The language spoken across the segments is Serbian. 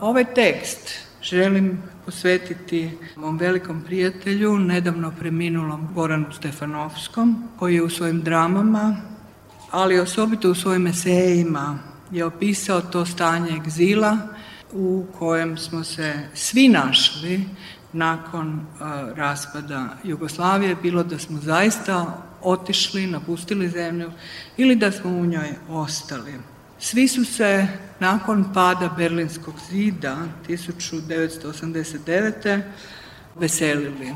Ovaj tekst želim posvetiti mom velikom prijatelju, nedavno preminulom Goranu Stefanovskom, koji je u svojim dramama, ali osobito u svojim esejima je opisao to stanje egzila u kojem smo se svi našli nakon e, raspada Jugoslavije, bilo da smo zaista otišli, napustili zemlju ili da smo u njoj ostali. Svi su se nakon pada Berlinskog zida 1989. veselili.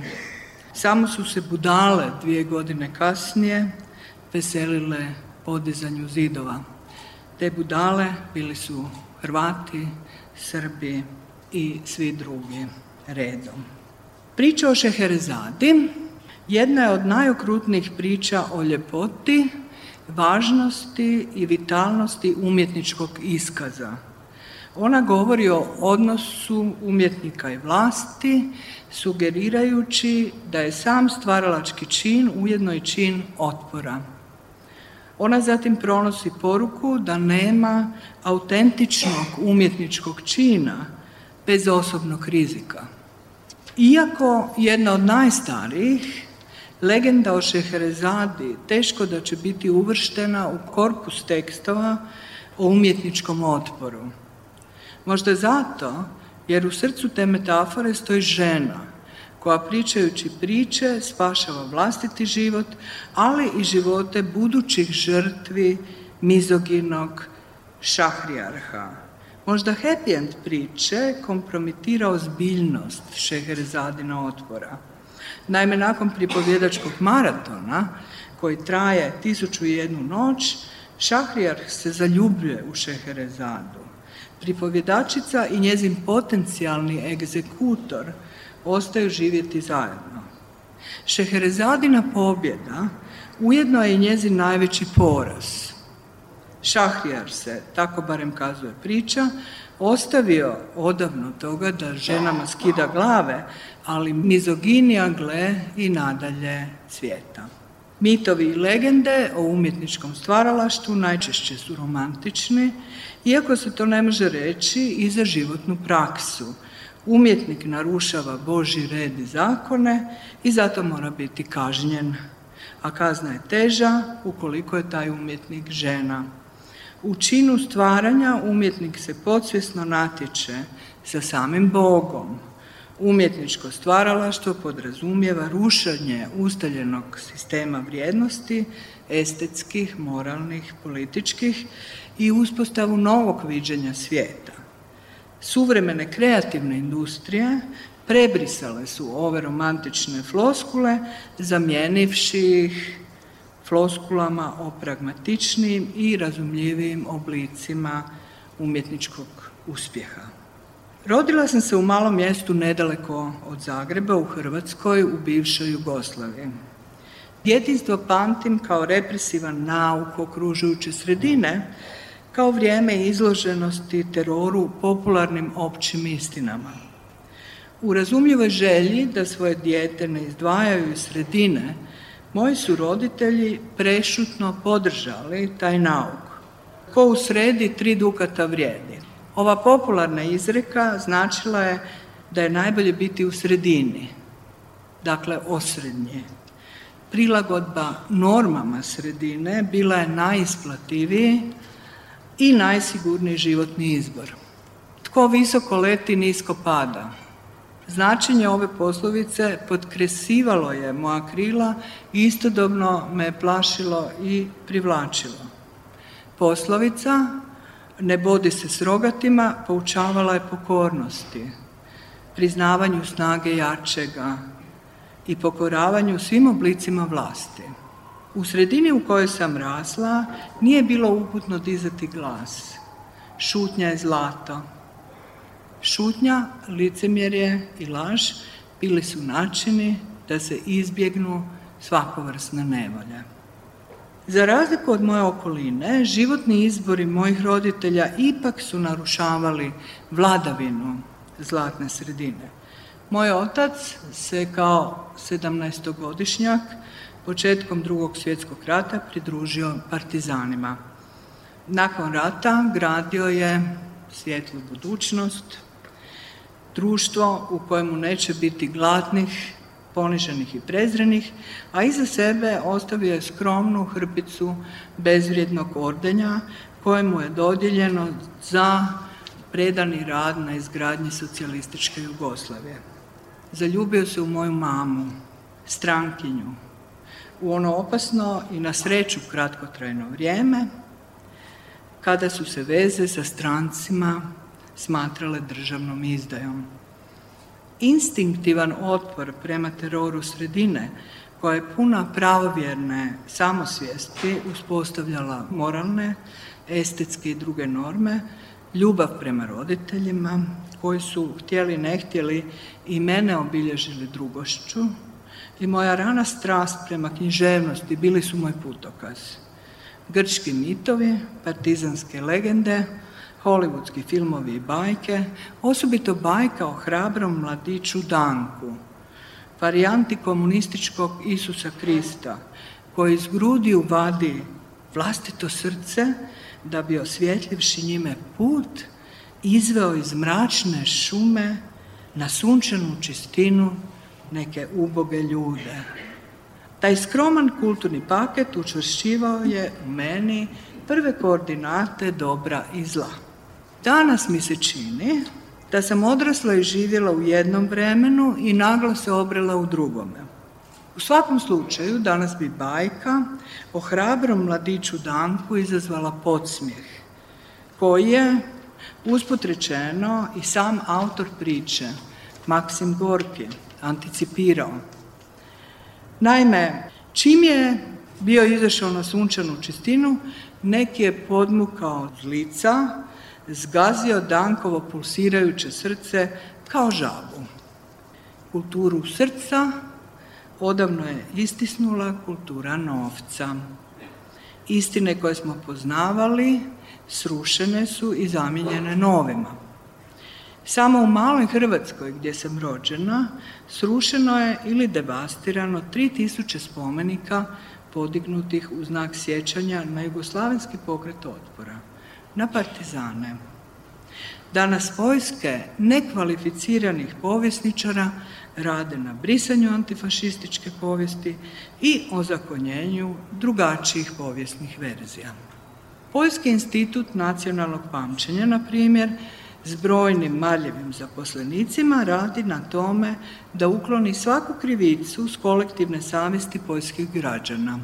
Samo su se budale dvije godine kasnije veselile podizanju zidova. Te budale bili su Hrvati, Srbi i svi drugi redom. Priča o Šeherezadi jedna je od najokrutnijih priča o ljepoti važnosti i vitalnosti umjetničkog iskaza. Ona govori o odnosu umjetnika i vlasti, sugerirajući da je sam stvaralački čin ujedno i čin otpora. Ona zatim pronosi poruku da nema autentičnog umjetničkog čina bez osobnog rizika. Iako jedna od najstarijih Legenda o Šeherezadi teško da će biti uvrštena u korpus tekstova o umjetničkom otporu. Možda zato jer u srcu te metafore stoji žena koja pričajući priče spašava vlastiti život, ali i živote budućih žrtvi mizoginog šahrijarha. Možda happy end priče kompromitira ozbiljnost Šeherezadina otpora. Naime, nakon pripovjedačkog maratona, koji traje tisuću i jednu noć, Šahrijar se zaljubljuje u Šeherezadu. Pripovjedačica i njezin potencijalni egzekutor ostaju živjeti zajedno. Šeherezadina pobjeda ujedno je i njezin najveći poraz – Šahrijar se, tako barem kazuje priča, ostavio odavno toga da ženama skida glave, ali mizoginija gle i nadalje svijeta. Mitovi i legende o umjetničkom stvaralaštvu najčešće su romantični, iako se to ne može reći i za životnu praksu. Umjetnik narušava Boži red i zakone i zato mora biti kažnjen, a kazna je teža ukoliko je taj umjetnik žena. U činu stvaranja umjetnik se podsvjesno natječe sa samim Bogom. Umjetničko stvaralaštvo podrazumijeva rušenje ustaljenog sistema vrijednosti, estetskih, moralnih, političkih i uspostavu novog viđenja svijeta. Suvremene kreativne industrije prebrisale su ove romantične floskule, zamjenivši ih floskulama o pragmatičnim i razumljivijim oblicima umjetničkog uspjeha. Rodila sam se u malom mjestu nedaleko od Zagreba u Hrvatskoj u bivšoj Jugoslaviji. Djetinstvo pamtim kao represivan nauk okružujuće sredine, kao vrijeme izloženosti teroru popularnim općim istinama. U razumljivoj želji da svoje dijete ne izdvajaju iz sredine Moji su roditelji prešutno podržali taj nauk. Ko u sredi tri dukata vrijedi. Ova popularna izreka značila je da je najbolje biti u sredini, dakle osrednje. Prilagodba normama sredine bila je najisplativiji i najsigurniji životni izbor. Tko visoko leti, nisko pada. Značenje ove poslovice podkresivalo je moja krila i istodobno me plašilo i privlačilo. Poslovica ne bodi se s rogatima, poučavala je pokornosti, priznavanju snage jačega i pokoravanju svim oblicima vlasti. U sredini u kojoj sam rasla nije bilo uputno dizati glas. Šutnja je zlato, Šutnja, licemjerje i laž bili su načini da se izbjegnu svakovrsne nevolje. Za razliku od moje okoline, životni izbori mojih roditelja ipak su narušavali vladavinu zlatne sredine. Moj otac se kao 17-godišnjak početkom drugog svjetskog rata pridružio partizanima. Nakon rata gradio je svjetlu budućnost, društvo u kojemu neće biti gladnih, poniženih i prezrenih, a iza sebe ostavio je skromnu hrpicu bezvrijednog ordenja kojemu je dodijeljeno za predani rad na izgradnji socijalističke Jugoslavije. Zaljubio se u moju mamu, strankinju, u ono opasno i na sreću kratkotrajno vrijeme, kada su se veze sa strancima smatrale državnom izdajom. Instinktivan otpor prema teroru sredine, koja je puna pravovjerne samosvijesti uspostavljala moralne, estetske i druge norme, ljubav prema roditeljima, koji su htjeli ne htjeli i mene obilježili drugošću i moja rana strast prema književnosti bili su moj putokaz. Grčki mitovi, partizanske legende, hollywoodski filmovi i bajke, osobito bajka o hrabrom mladiću Danku, varijanti komunističkog Isusa Krista, koji iz grudi uvadi vlastito srce da bi osvjetljivši njime put izveo iz mračne šume na sunčanu čistinu neke uboge ljude. Taj skroman kulturni paket učvršivao je u meni prve koordinate dobra i zla. Danas mi se čini da sam odrasla i živjela u jednom vremenu i naglo se obrela u drugome. U svakom slučaju, danas bi bajka o hrabrom mladiću Danku izazvala podsmijeh, koji je, usput rečeno, i sam autor priče, Maksim Gorki, anticipirao. Naime, čim je bio izašao na sunčanu čistinu, neki je podmukao od lica, zgazio Dankovo pulsirajuće srce kao žabu. Kulturu srca odavno je istisnula kultura novca. Istine koje smo poznavali srušene su i zamijenjene novima. Samo u maloj Hrvatskoj gdje sam rođena srušeno je ili devastirano 3000 spomenika podignutih u znak sjećanja na jugoslavenski pokret otpora na partizane. Danas vojske nekvalificiranih povjesničara rade na brisanju antifašističke povijesti i ozakonjenju drugačijih povijesnih verzija. Poljski institut nacionalnog pamćenja, na primjer, s brojnim maljevim zaposlenicima radi na tome da ukloni svaku krivicu s kolektivne savjesti poljskih građana,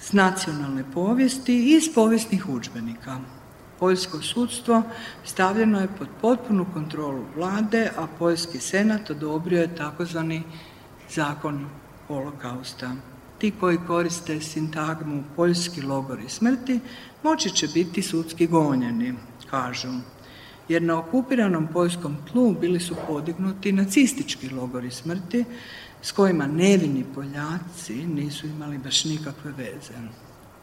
s nacionalne povijesti i iz povijesnih udžbenika poljsko sudstvo stavljeno je pod potpunu kontrolu vlade, a poljski senat odobrio je takozvani zakon holokausta. Ti koji koriste sintagmu poljski logori smrti moći će biti sudski gonjeni, kažu. Jer na okupiranom poljskom tlu bili su podignuti nacistički logori smrti s kojima nevini Poljaci nisu imali baš nikakve veze.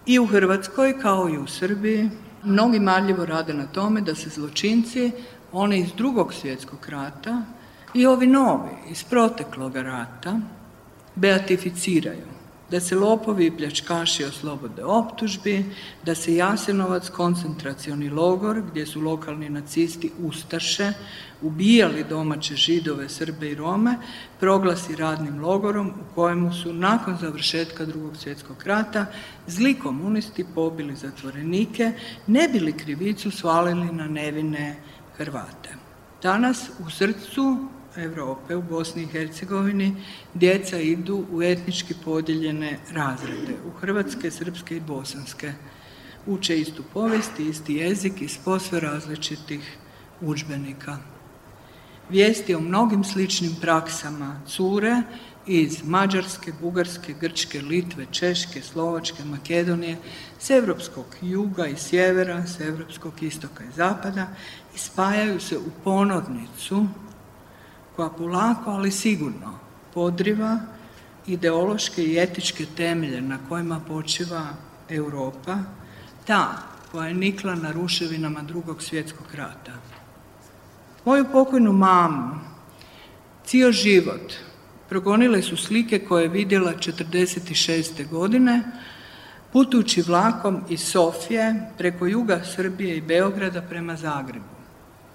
I u Hrvatskoj, kao i u Srbiji, Mnogi marljivo rade na tome da se zločinci, oni iz drugog svjetskog rata i ovi novi iz protekloga rata, beatificiraju da se lopovi i pljačkaši oslobode optužbi, da se Jasenovac koncentracioni logor gdje su lokalni nacisti Ustaše ubijali domaće židove, Srbe i Rome, proglasi radnim logorom u kojemu su nakon završetka drugog svjetskog rata zli komunisti pobili zatvorenike, ne bili krivicu svalili na nevine Hrvate. Danas u srcu Europe u Bosni i Hercegovini djeca idu u etnički podijeljene razrede, u hrvatske, srpske i bosanske. Uče istu povijest i isti jezik iz posve različitih udžbenika. Vijesti o mnogim sličnim praksama cure iz Mađarske, Bugarske, Grčke, Litve, Češke, Slovačke, Makedonije, s evropskog juga i sjevera, s evropskog istoka i zapada i spajaju se u ponovnicu koja polako, ali sigurno podriva ideološke i etičke temelje na kojima počiva Europa, ta koja je nikla na ruševinama drugog svjetskog rata. Moju pokojnu mamu, cijel život, progonile su slike koje je vidjela 46. godine, putujući vlakom iz Sofije preko juga Srbije i Beograda prema Zagrebu.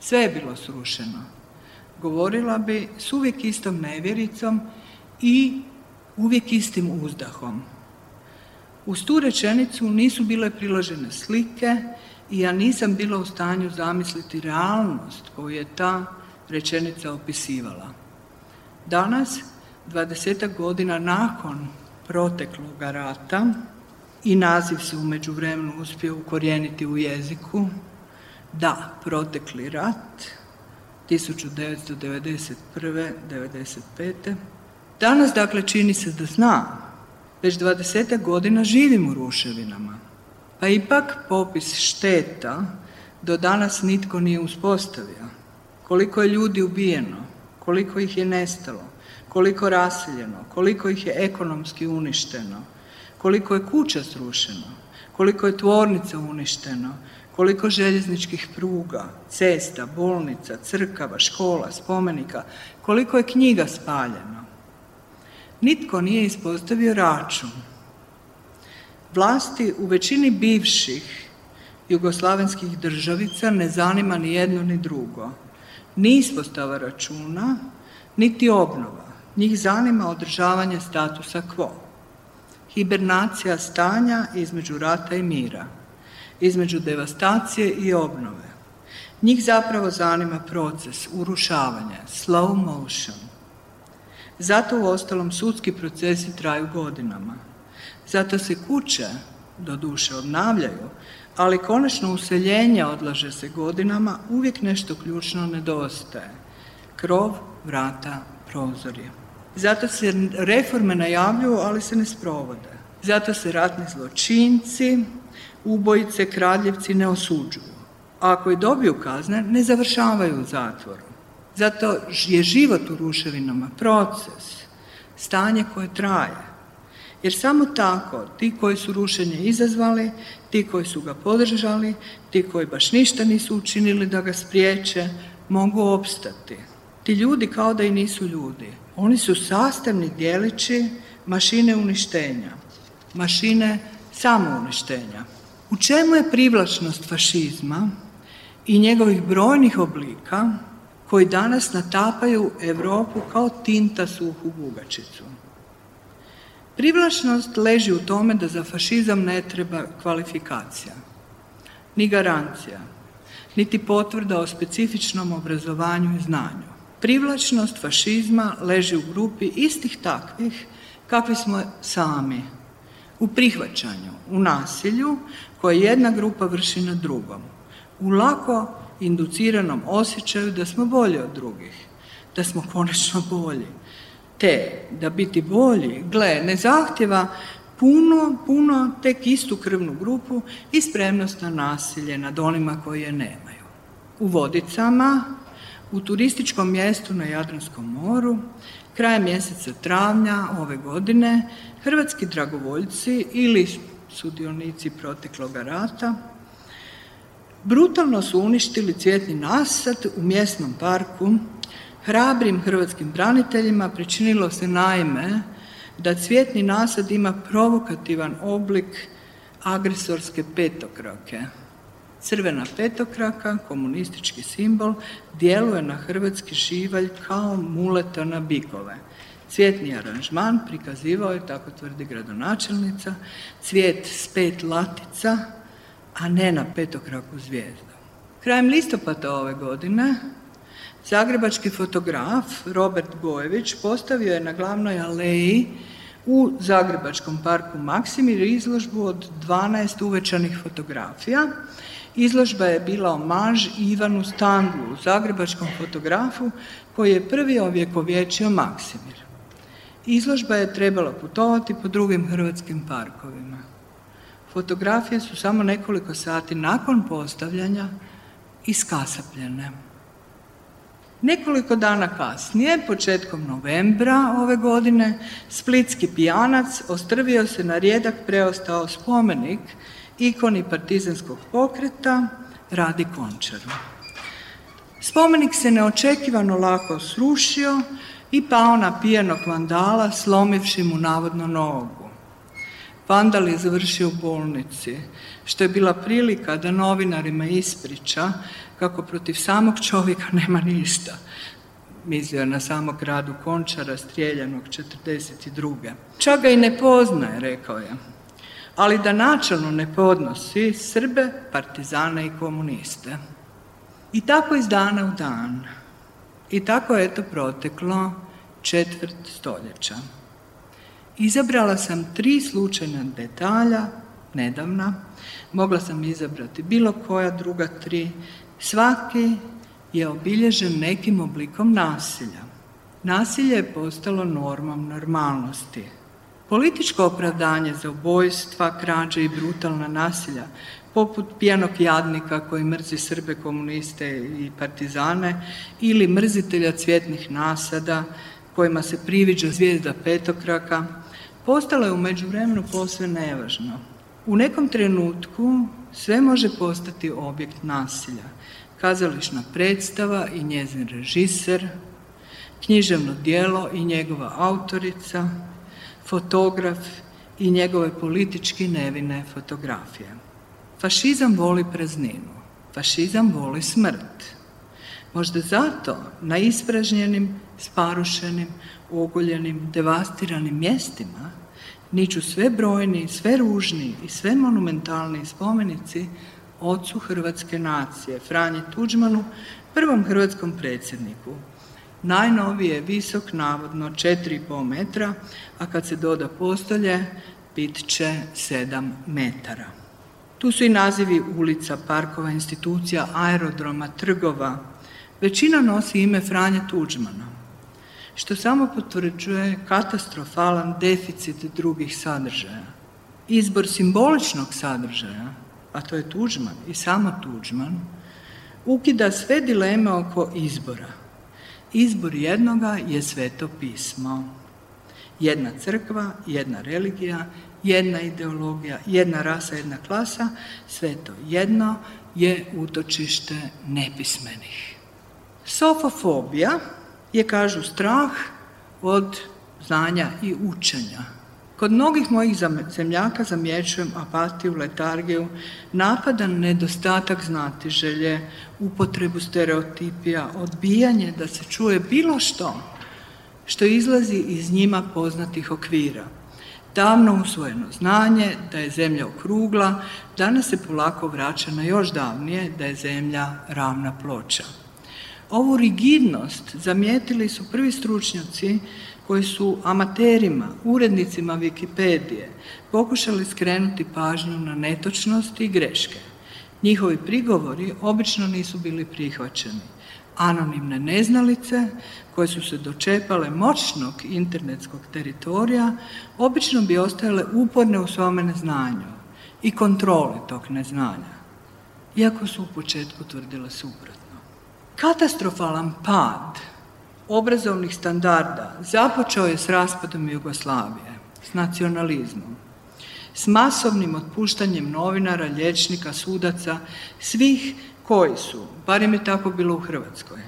Sve je bilo srušeno govorila bi s uvijek istom nevjericom i uvijek istim uzdahom. Uz tu rečenicu nisu bile priložene slike i ja nisam bila u stanju zamisliti realnost koju je ta rečenica opisivala. Danas, dvadesetak godina nakon protekloga rata, i naziv se umeđu vremenu uspio ukorijeniti u jeziku, da, protekli rat, 1991. 95. Danas dakle čini se da znam, Već 20 godina živim u ruševinama. Pa ipak popis šteta do danas nitko nije uspostavio. Koliko je ljudi ubijeno, koliko ih je nestalo, koliko raseljeno, koliko ih je ekonomski uništeno, koliko je kuća srušeno, koliko je tvornica uništeno, koliko željezničkih pruga, cesta, bolnica, crkava, škola, spomenika, koliko je knjiga spaljeno. Nitko nije ispostavio račun. Vlasti u većini bivših jugoslavenskih državica ne zanima ni jedno ni drugo. Ni ispostava računa, niti obnova. Njih zanima održavanje statusa quo. Hibernacija stanja između rata i mira između devastacije i obnove. Njih zapravo zanima proces urušavanja, slow motion. Zato u ostalom sudski procesi traju godinama. Zato se kuće, do duše, obnavljaju, ali konačno useljenje odlaže se godinama, uvijek nešto ključno nedostaje. Krov, vrata, prozorje. Zato se reforme najavljuju, ali se ne sprovode. Zato se ratni zločinci, Ubojice kradljevci ne osuđuju. A ako je dobiju kazne, ne završavaju u zatvoru. Zato je život u ruševinama proces, stanje koje traje. Jer samo tako, ti koji su rušenje izazvali, ti koji su ga podržali, ti koji baš ništa nisu učinili da ga spriječe, mogu opstati. Ti ljudi kao da i nisu ljudi. Oni su sastavni dijelići mašine uništenja, mašine samouništenja. U čemu je privlačnost fašizma i njegovih brojnih oblika koji danas natapaju Europu kao tinta suhu bugačicu? Privlačnost leži u tome da za fašizam ne treba kvalifikacija, ni garancija, niti potvrda o specifičnom obrazovanju i znanju. Privlačnost fašizma leži u grupi istih takvih kakvi smo sami, u prihvaćanju, u nasilju koje jedna grupa vrši na drugom, u lako induciranom osjećaju da smo bolji od drugih, da smo konačno bolji. Te da biti bolji, gle, ne zahtjeva puno, puno tek istu krvnu grupu i spremnost na nasilje nad onima koji je nemaju. U Vodicama, u turističkom mjestu na Jadranskom moru, Krajem mjeseca travnja ove godine hrvatski dragovoljci ili sudionici protekloga rata brutalno su uništili cvjetni nasad u mjesnom parku. Hrabrim hrvatskim braniteljima pričinilo se naime da cvjetni nasad ima provokativan oblik agresorske petokroke. Crvena petokraka, komunistički simbol, djeluje na hrvatski šivalj kao muleta na bikove. Cvjetni aranžman prikazivao je, tako tvrdi gradonačelnica, cvijet s pet latica, a ne na petokraku zvijezdu. Krajem listopada ove godine zagrebački fotograf Robert Bojević postavio je na glavnoj aleji u Zagrebačkom parku Maksimir izložbu od 12 uvečanih fotografija Izložba je bila omaž Ivanu Stanglu, zagrebačkom fotografu koji je prvi ovjekovječio Maksimir. Izložba je trebala putovati po drugim hrvatskim parkovima. Fotografije su samo nekoliko sati nakon postavljanja iskasapljene. Nekoliko dana kasnije, početkom novembra ove godine, splitski pijanac ostrvio se na rijedak preostao spomenik ikoni partizanskog pokreta Radi Končaru. Spomenik se neočekivano lako srušio i pao na pijanog vandala slomivši mu navodno nogu. Vandal je završio u bolnici, što je bila prilika da novinarima ispriča kako protiv samog čovjeka nema ništa. Mislio je na samog radu Končara, strijeljanog 42. Čak ga i ne poznaje, rekao je ali da načelno ne podnosi Srbe, partizane i komuniste. I tako iz dana u dan. I tako je to proteklo četvrt stoljeća. Izabrala sam tri slučajna detalja, nedavna. Mogla sam izabrati bilo koja druga tri. Svaki je obilježen nekim oblikom nasilja. Nasilje je postalo normom normalnosti. Političko opravdanje za ubojstva, krađe i brutalna nasilja, poput pijanog jadnika koji mrzi Srbe, komuniste i partizane ili mrzitelja cvjetnih nasada kojima se priviđa zvijezda petokraka, postalo je u međuvremenu posve nevažno. U nekom trenutku sve može postati objekt nasilja. Kazališna predstava i njezin režiser, književno dijelo i njegova autorica, fotograf i njegove politički nevine fotografije. Fašizam voli prazninu, fašizam voli smrt. Možda zato na ispražnjenim, sparušenim, ogoljenim, devastiranim mjestima niču sve brojni, sve ružni i sve monumentalni spomenici ocu hrvatske nacije, Franje Tuđmanu, prvom hrvatskom predsjedniku, Najnovije je visok, navodno 4,5 metra, a kad se doda postolje, bit će 7 metara. Tu su i nazivi ulica, parkova, institucija, aerodroma, trgova. Većina nosi ime Franje Tuđmana, što samo potvrđuje katastrofalan deficit drugih sadržaja. Izbor simboličnog sadržaja, a to je Tuđman i samo Tuđman, ukida sve dileme oko izbora – Izbor jednoga je sveto pismo. Jedna crkva, jedna religija, jedna ideologija, jedna rasa, jedna klasa, sve to jedno je utočište nepismenih. Sofofobija je, kažu, strah od znanja i učenja. Kod mnogih mojih zemljaka zamjećujem apatiju, letargiju, napadan nedostatak znatiželje, upotrebu stereotipija, odbijanje da se čuje bilo što što izlazi iz njima poznatih okvira. Davno usvojeno znanje da je zemlja okrugla, danas se polako vraća na još davnije da je zemlja ravna ploča. Ovu rigidnost zamijetili su prvi stručnjaci koji su amaterima, urednicima Wikipedije pokušali skrenuti pažnju na netočnosti i greške. Njihovi prigovori obično nisu bili prihvaćeni. Anonimne neznalice koje su se dočepale moćnog internetskog teritorija obično bi ostajale uporne u svome neznanju i kontroli tog neznanja, iako su u početku tvrdile suprot. Katastrofalan pad obrazovnih standarda započeo je s raspadom Jugoslavije, s nacionalizmom, s masovnim otpuštanjem novinara, liječnika, sudaca, svih koji su, barem je tako bilo u Hrvatskoj,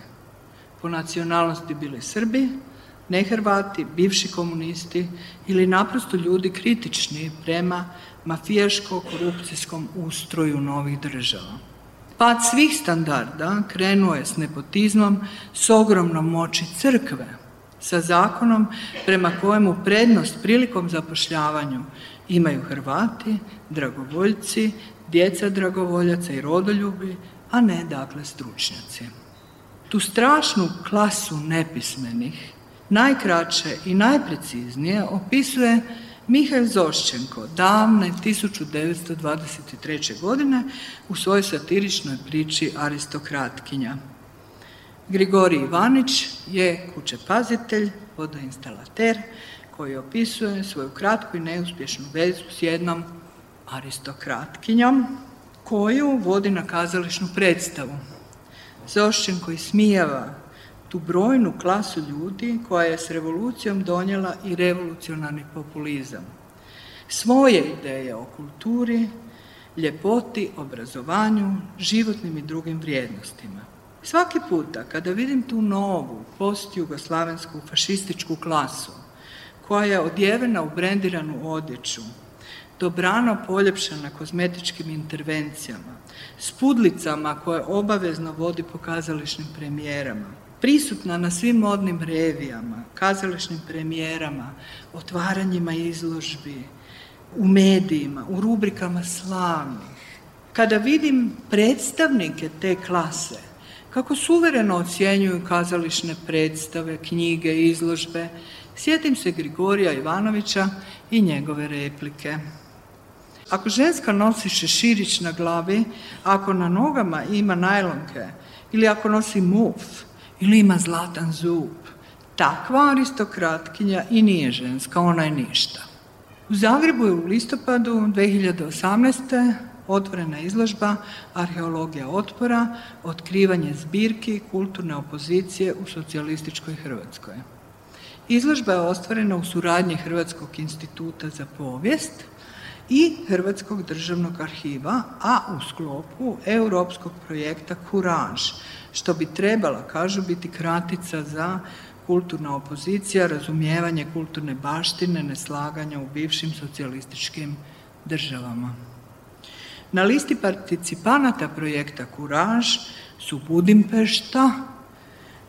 po nacionalnosti bili Srbi, ne Hrvati, bivši komunisti ili naprosto ljudi kritični prema mafijaško-korupcijskom ustroju novih država. Pad svih standarda krenuo je s nepotizmom, s ogromnom moći crkve, sa zakonom prema kojemu prednost prilikom zapošljavanju imaju Hrvati, dragovoljci, djeca dragovoljaca i rodoljubi, a ne dakle stručnjaci. Tu strašnu klasu nepismenih najkraće i najpreciznije opisuje Mihajl Zoščenko davne 1923. godine u svojoj satiričnoj priči Aristokratkinja. Grigori Ivanić je kućepazitelj, vodoinstalater, koji opisuje svoju kratku i neuspješnu vezu s jednom aristokratkinjom koju vodi na kazališnu predstavu. Zoščenko ismijava brojnu klasu ljudi koja je s revolucijom donijela i revolucionarni populizam. Svoje ideje o kulturi, ljepoti, obrazovanju, životnim i drugim vrijednostima. Svaki puta kada vidim tu novu post-jugoslavensku fašističku klasu koja je odjevena u brendiranu odjeću, dobrano poljepšana kozmetičkim intervencijama, s pudlicama koje obavezno vodi po kazališnim premijerama, prisutna na svim modnim revijama, kazališnim premijerama, otvaranjima izložbi, u medijima, u rubrikama slavnih. Kada vidim predstavnike te klase, kako suvereno ocjenjuju kazališne predstave, knjige, izložbe, sjetim se Grigorija Ivanovića i njegove replike. Ako ženska nosi šeširić na glavi, ako na nogama ima najlonke ili ako nosi muf, ili ima zlatan zub. Takva aristokratkinja i nije ženska, ona je ništa. U Zagrebu je u listopadu 2018. otvorena izložba Arheologija otpora, otkrivanje zbirki kulturne opozicije u socijalističkoj Hrvatskoj. Izložba je ostvarena u suradnji Hrvatskog instituta za povijest – i Hrvatskog državnog arhiva, a u sklopu europskog projekta Kuraž, što bi trebala, kažu, biti kratica za kulturna opozicija, razumijevanje kulturne baštine, neslaganja u bivšim socijalističkim državama. Na listi participanata projekta Kuraž su Budimpešta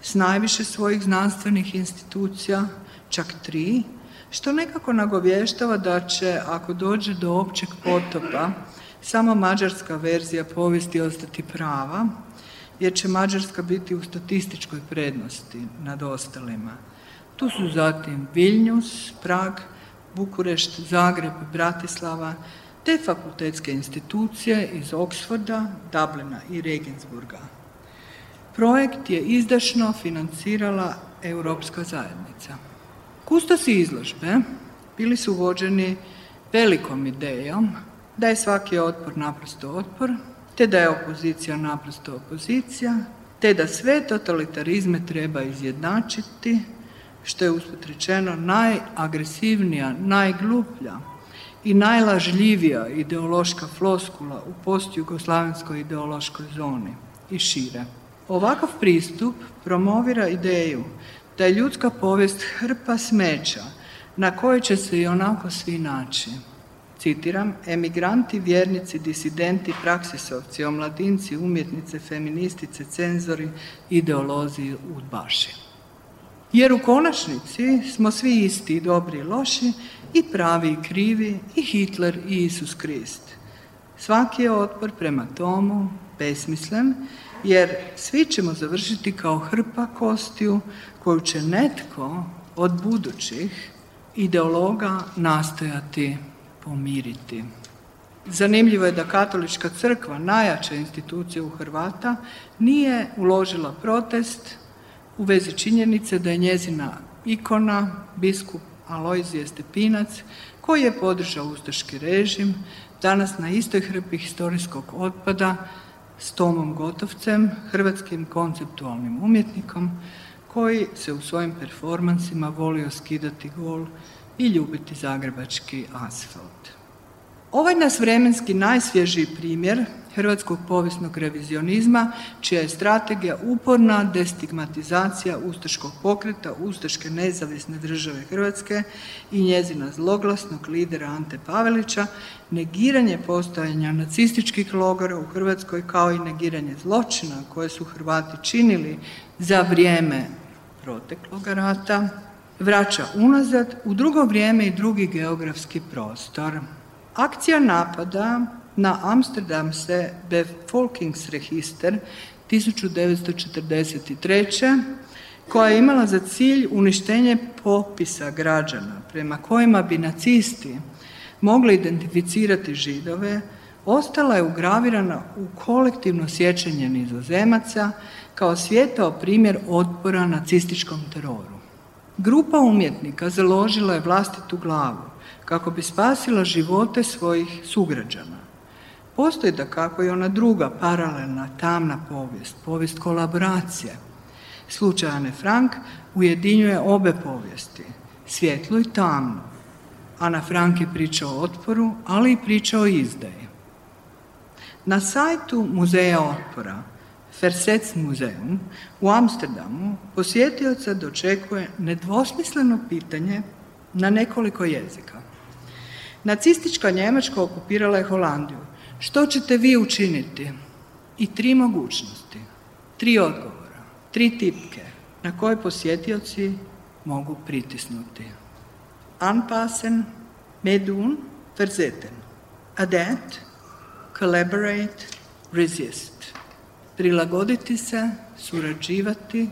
s najviše svojih znanstvenih institucija, čak tri, što nekako nagovještava da će, ako dođe do općeg potopa, samo mađarska verzija povijesti ostati prava, jer će Mađarska biti u statističkoj prednosti nad ostalima. Tu su zatim Vilnius, Prag, Bukurešt, Zagreb, Bratislava, te fakultetske institucije iz Oksforda, Dublina i Regensburga. Projekt je izdašno financirala Europska zajednica. Kustosi izložbe bili su vođeni velikom idejom da je svaki otpor naprosto otpor, te da je opozicija naprosto opozicija, te da sve totalitarizme treba izjednačiti, što je usput rečeno najagresivnija, najgluplja i najlažljivija ideološka floskula u postjugoslavenskoj ideološkoj zoni i šire. Ovakav pristup promovira ideju da je ljudska povijest hrpa smeća na kojoj će se i onako svi naći. Citiram, emigranti, vjernici, disidenti, praksisovci, omladinci, umjetnice, feministice, cenzori, ideolozi udbaši. Jer u konačnici smo svi isti, dobri i loši, i pravi i krivi, i Hitler i Isus Krist. Svaki je otpor prema tomu besmislen jer svi ćemo završiti kao hrpa kostiju koju će netko od budućih ideologa nastojati pomiriti. Zanimljivo je da katolička crkva, najjača institucija u Hrvata, nije uložila protest u vezi činjenice da je njezina ikona, biskup Alojzije Stepinac, koji je podržao ustaški režim, danas na istoj hrpi historijskog otpada s Tomom Gotovcem, hrvatskim konceptualnim umjetnikom koji se u svojim performansima volio skidati gol i ljubiti zagrebački asfalt. Ovaj nas vremenski najsvježiji primjer hrvatskog povijesnog revizionizma, čija je strategija uporna destigmatizacija Ustaškog pokreta, Ustaške nezavisne države Hrvatske i njezina zloglasnog lidera Ante Pavelića, negiranje postojanja nacističkih logora u Hrvatskoj kao i negiranje zločina koje su Hrvati činili za vrijeme proteklog rata, vraća unazad u drugo vrijeme i drugi geografski prostor. Akcija napada na Amsterdamse Bevolkingsregister 1943 koja je imala za cilj uništenje popisa građana prema kojima bi nacisti mogli identificirati židove, ostala je ugravirana u kolektivno sjećanje nizozemaca kao svijetao primjer otpora nacističkom teroru. Grupa umjetnika založila je vlastitu glavu kako bi spasila živote svojih sugrađana. Postoji da kako i ona druga paralelna tamna povijest, povijest kolaboracije. Slučaj Frank ujedinjuje obe povijesti, svjetlu i tamnu. Ana Frank je priča o otporu, ali i priča o izdaji. Na sajtu Muzeja otpora, Fersets muzeum, u Amsterdamu posjetioca dočekuje nedvosmisleno pitanje na nekoliko jezika. Nacistička Njemačka okupirala je Holandiju što ćete vi učiniti? I tri mogućnosti, tri odgovora, tri tipke na koje posjetioci mogu pritisnuti. Anpassen, medun, verzeten. Adapt, collaborate, resist. Prilagoditi se, surađivati,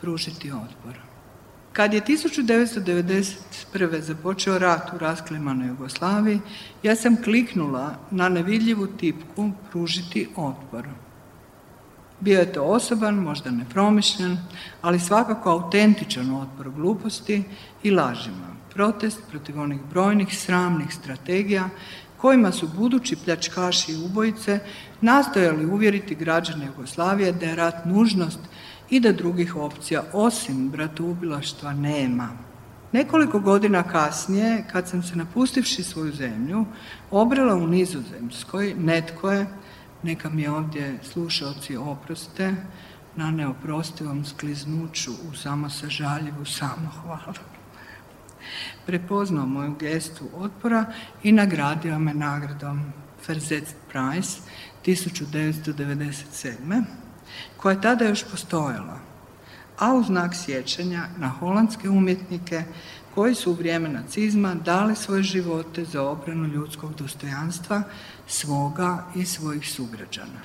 pružiti odbor. Kad je 1991. započeo rat u rasklemanoj Jugoslaviji, ja sam kliknula na nevidljivu tipku pružiti otpor. Bio je to osoban, možda nepromišljen, ali svakako autentičan otpor gluposti i lažima. Protest protiv onih brojnih sramnih strategija kojima su budući pljačkaši i ubojice nastojali uvjeriti građane Jugoslavije da je rat nužnost i da drugih opcija osim bratoubilaštva nema. Nekoliko godina kasnije, kad sam se napustivši svoju zemlju, obrela u Nizozemskoj, netko je, neka mi ovdje slušalci oproste, na neoprostivom skliznuću u samosažaljivu samohvalu. Prepoznao moju gestu otpora i nagradio me nagradom Ferzet Price 1997 koja je tada još postojala, a u znak sjećanja na holandske umjetnike koji su u vrijeme nacizma dali svoje živote za obranu ljudskog dostojanstva svoga i svojih sugrađana.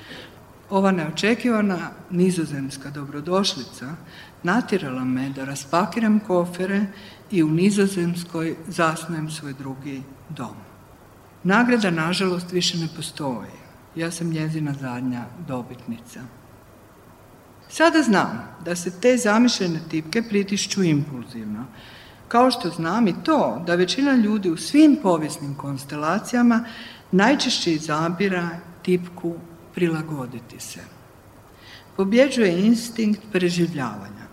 Ova neočekivana nizozemska dobrodošlica natjerala me da raspakiram kofere i u nizozemskoj zasnujem svoj drugi dom. Nagrada, nažalost, više ne postoji. Ja sam njezina zadnja dobitnica. Sada znam da se te zamišljene tipke pritišću impulzivno. Kao što znam i to da većina ljudi u svim povijesnim konstelacijama najčešće izabira tipku prilagoditi se. Pobjeđuje instinkt preživljavanja,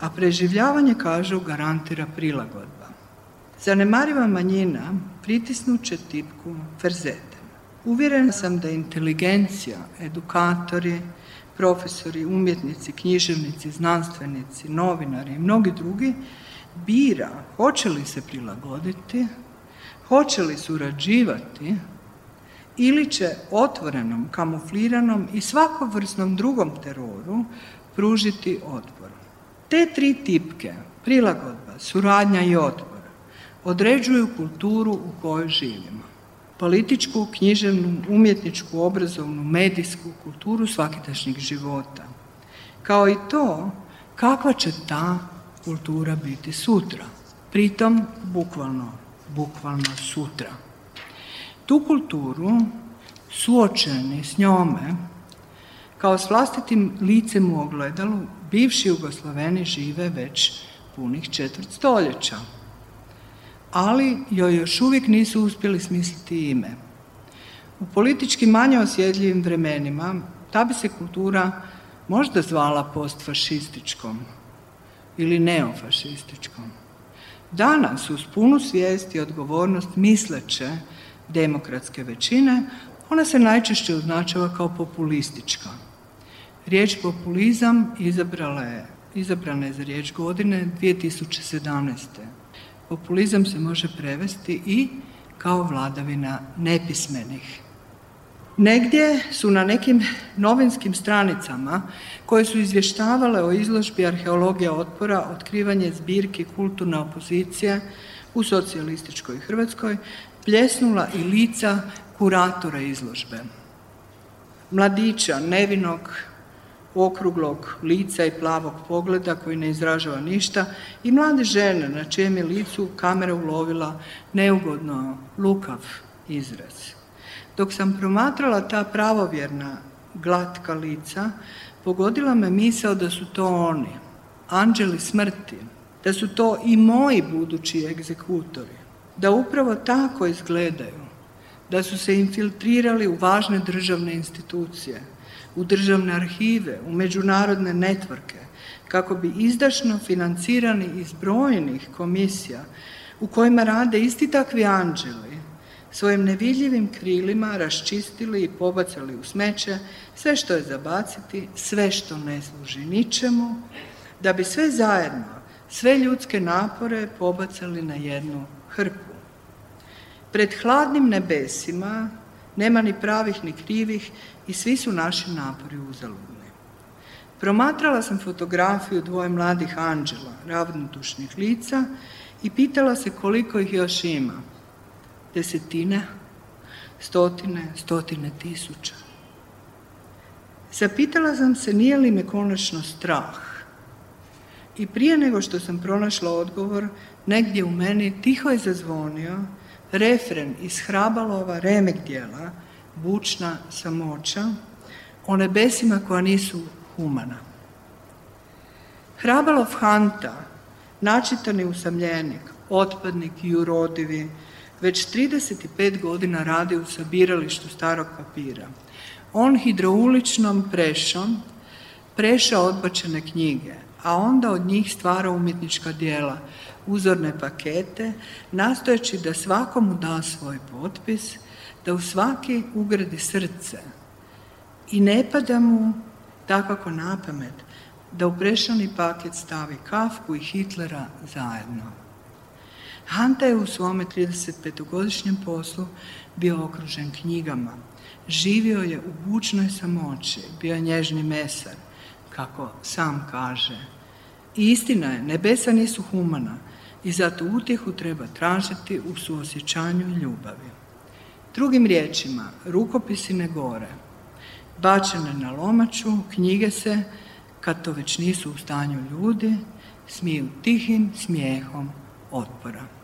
a preživljavanje, kažu, garantira prilagodba. Zanemariva manjina pritisnuće tipku frzete. Uvjerena sam da inteligencija, edukatori, profesori, umjetnici, književnici, znanstvenici, novinari i mnogi drugi, bira hoće li se prilagoditi, hoće li surađivati ili će otvorenom, kamufliranom i svakovrsnom drugom teroru pružiti otpor. Te tri tipke, prilagodba, suradnja i otpor, određuju kulturu u kojoj živimo političku, književnu, umjetničku, obrazovnu, medijsku kulturu svakidašnjeg života. Kao i to kakva će ta kultura biti sutra. Pritom, bukvalno, bukvalno sutra. Tu kulturu, suočeni s njome, kao s vlastitim licem u ogledalu, bivši Jugosloveni žive već punih četvrt stoljeća ali joj još uvijek nisu uspjeli smisliti ime. U politički manje osjedljivim vremenima ta bi se kultura možda zvala postfašističkom ili neofašističkom. Danas uz punu svijest i odgovornost misleće demokratske većine, ona se najčešće označava kao populistička. Riječ populizam izabrala je, izabrana je za riječ godine 2017 populizam se može prevesti i kao vladavina nepismenih. Negdje su na nekim novinskim stranicama koje su izvještavale o izložbi arheologija otpora, otkrivanje zbirki kulturna opozicija u socijalističkoj Hrvatskoj, pljesnula i lica kuratora izložbe. Mladića, nevinog, okruglog lica i plavog pogleda koji ne izražava ništa i mlade žene na čijem je licu kamera ulovila neugodno lukav izraz. Dok sam promatrala ta pravovjerna glatka lica, pogodila me misao da su to oni, anđeli smrti, da su to i moji budući egzekutori, da upravo tako izgledaju, da su se infiltrirali u važne državne institucije, u državne arhive, u međunarodne netvrke, kako bi izdašno financirani iz brojnih komisija u kojima rade isti takvi anđeli, svojim nevidljivim krilima raščistili i pobacali u smeće sve što je zabaciti, sve što ne služi ničemu, da bi sve zajedno, sve ljudske napore pobacali na jednu hrpu. Pred hladnim nebesima nema ni pravih ni krivih i svi su naši napori uzaludni. Promatrala sam fotografiju dvoje mladih anđela, ravnodušnih lica, i pitala se koliko ih još ima. Desetine, stotine, stotine tisuća. Zapitala sam se nije li me konačno strah. I prije nego što sam pronašla odgovor, negdje u meni tiho je zazvonio refren iz Hrabalova remek dijela Bučna samoća o nebesima koja nisu humana. Hrabalov Hanta, načitani usamljenik, otpadnik i urodivi, već 35 godina radi u sabiralištu starog papira. On hidrouličnom prešom prešao odbačene knjige, a onda od njih stvara umjetnička dijela, uzorne pakete, nastojeći da svakomu da svoj potpis, da u svaki ugradi srce i ne pada mu takako na pamet da u prešani paket stavi Kafku i Hitlera zajedno. Hanta je u svome 35-godišnjem poslu bio okružen knjigama. Živio je u bučnoj samoći, bio nježni mesar kako sam kaže. I istina je, nebesa nisu humana i zato utjehu treba tražiti u suosjećanju i ljubavi. Drugim riječima, rukopisi ne gore. Bačene na lomaču, knjige se, kad to već nisu u stanju ljudi, smiju tihim smijehom otpora.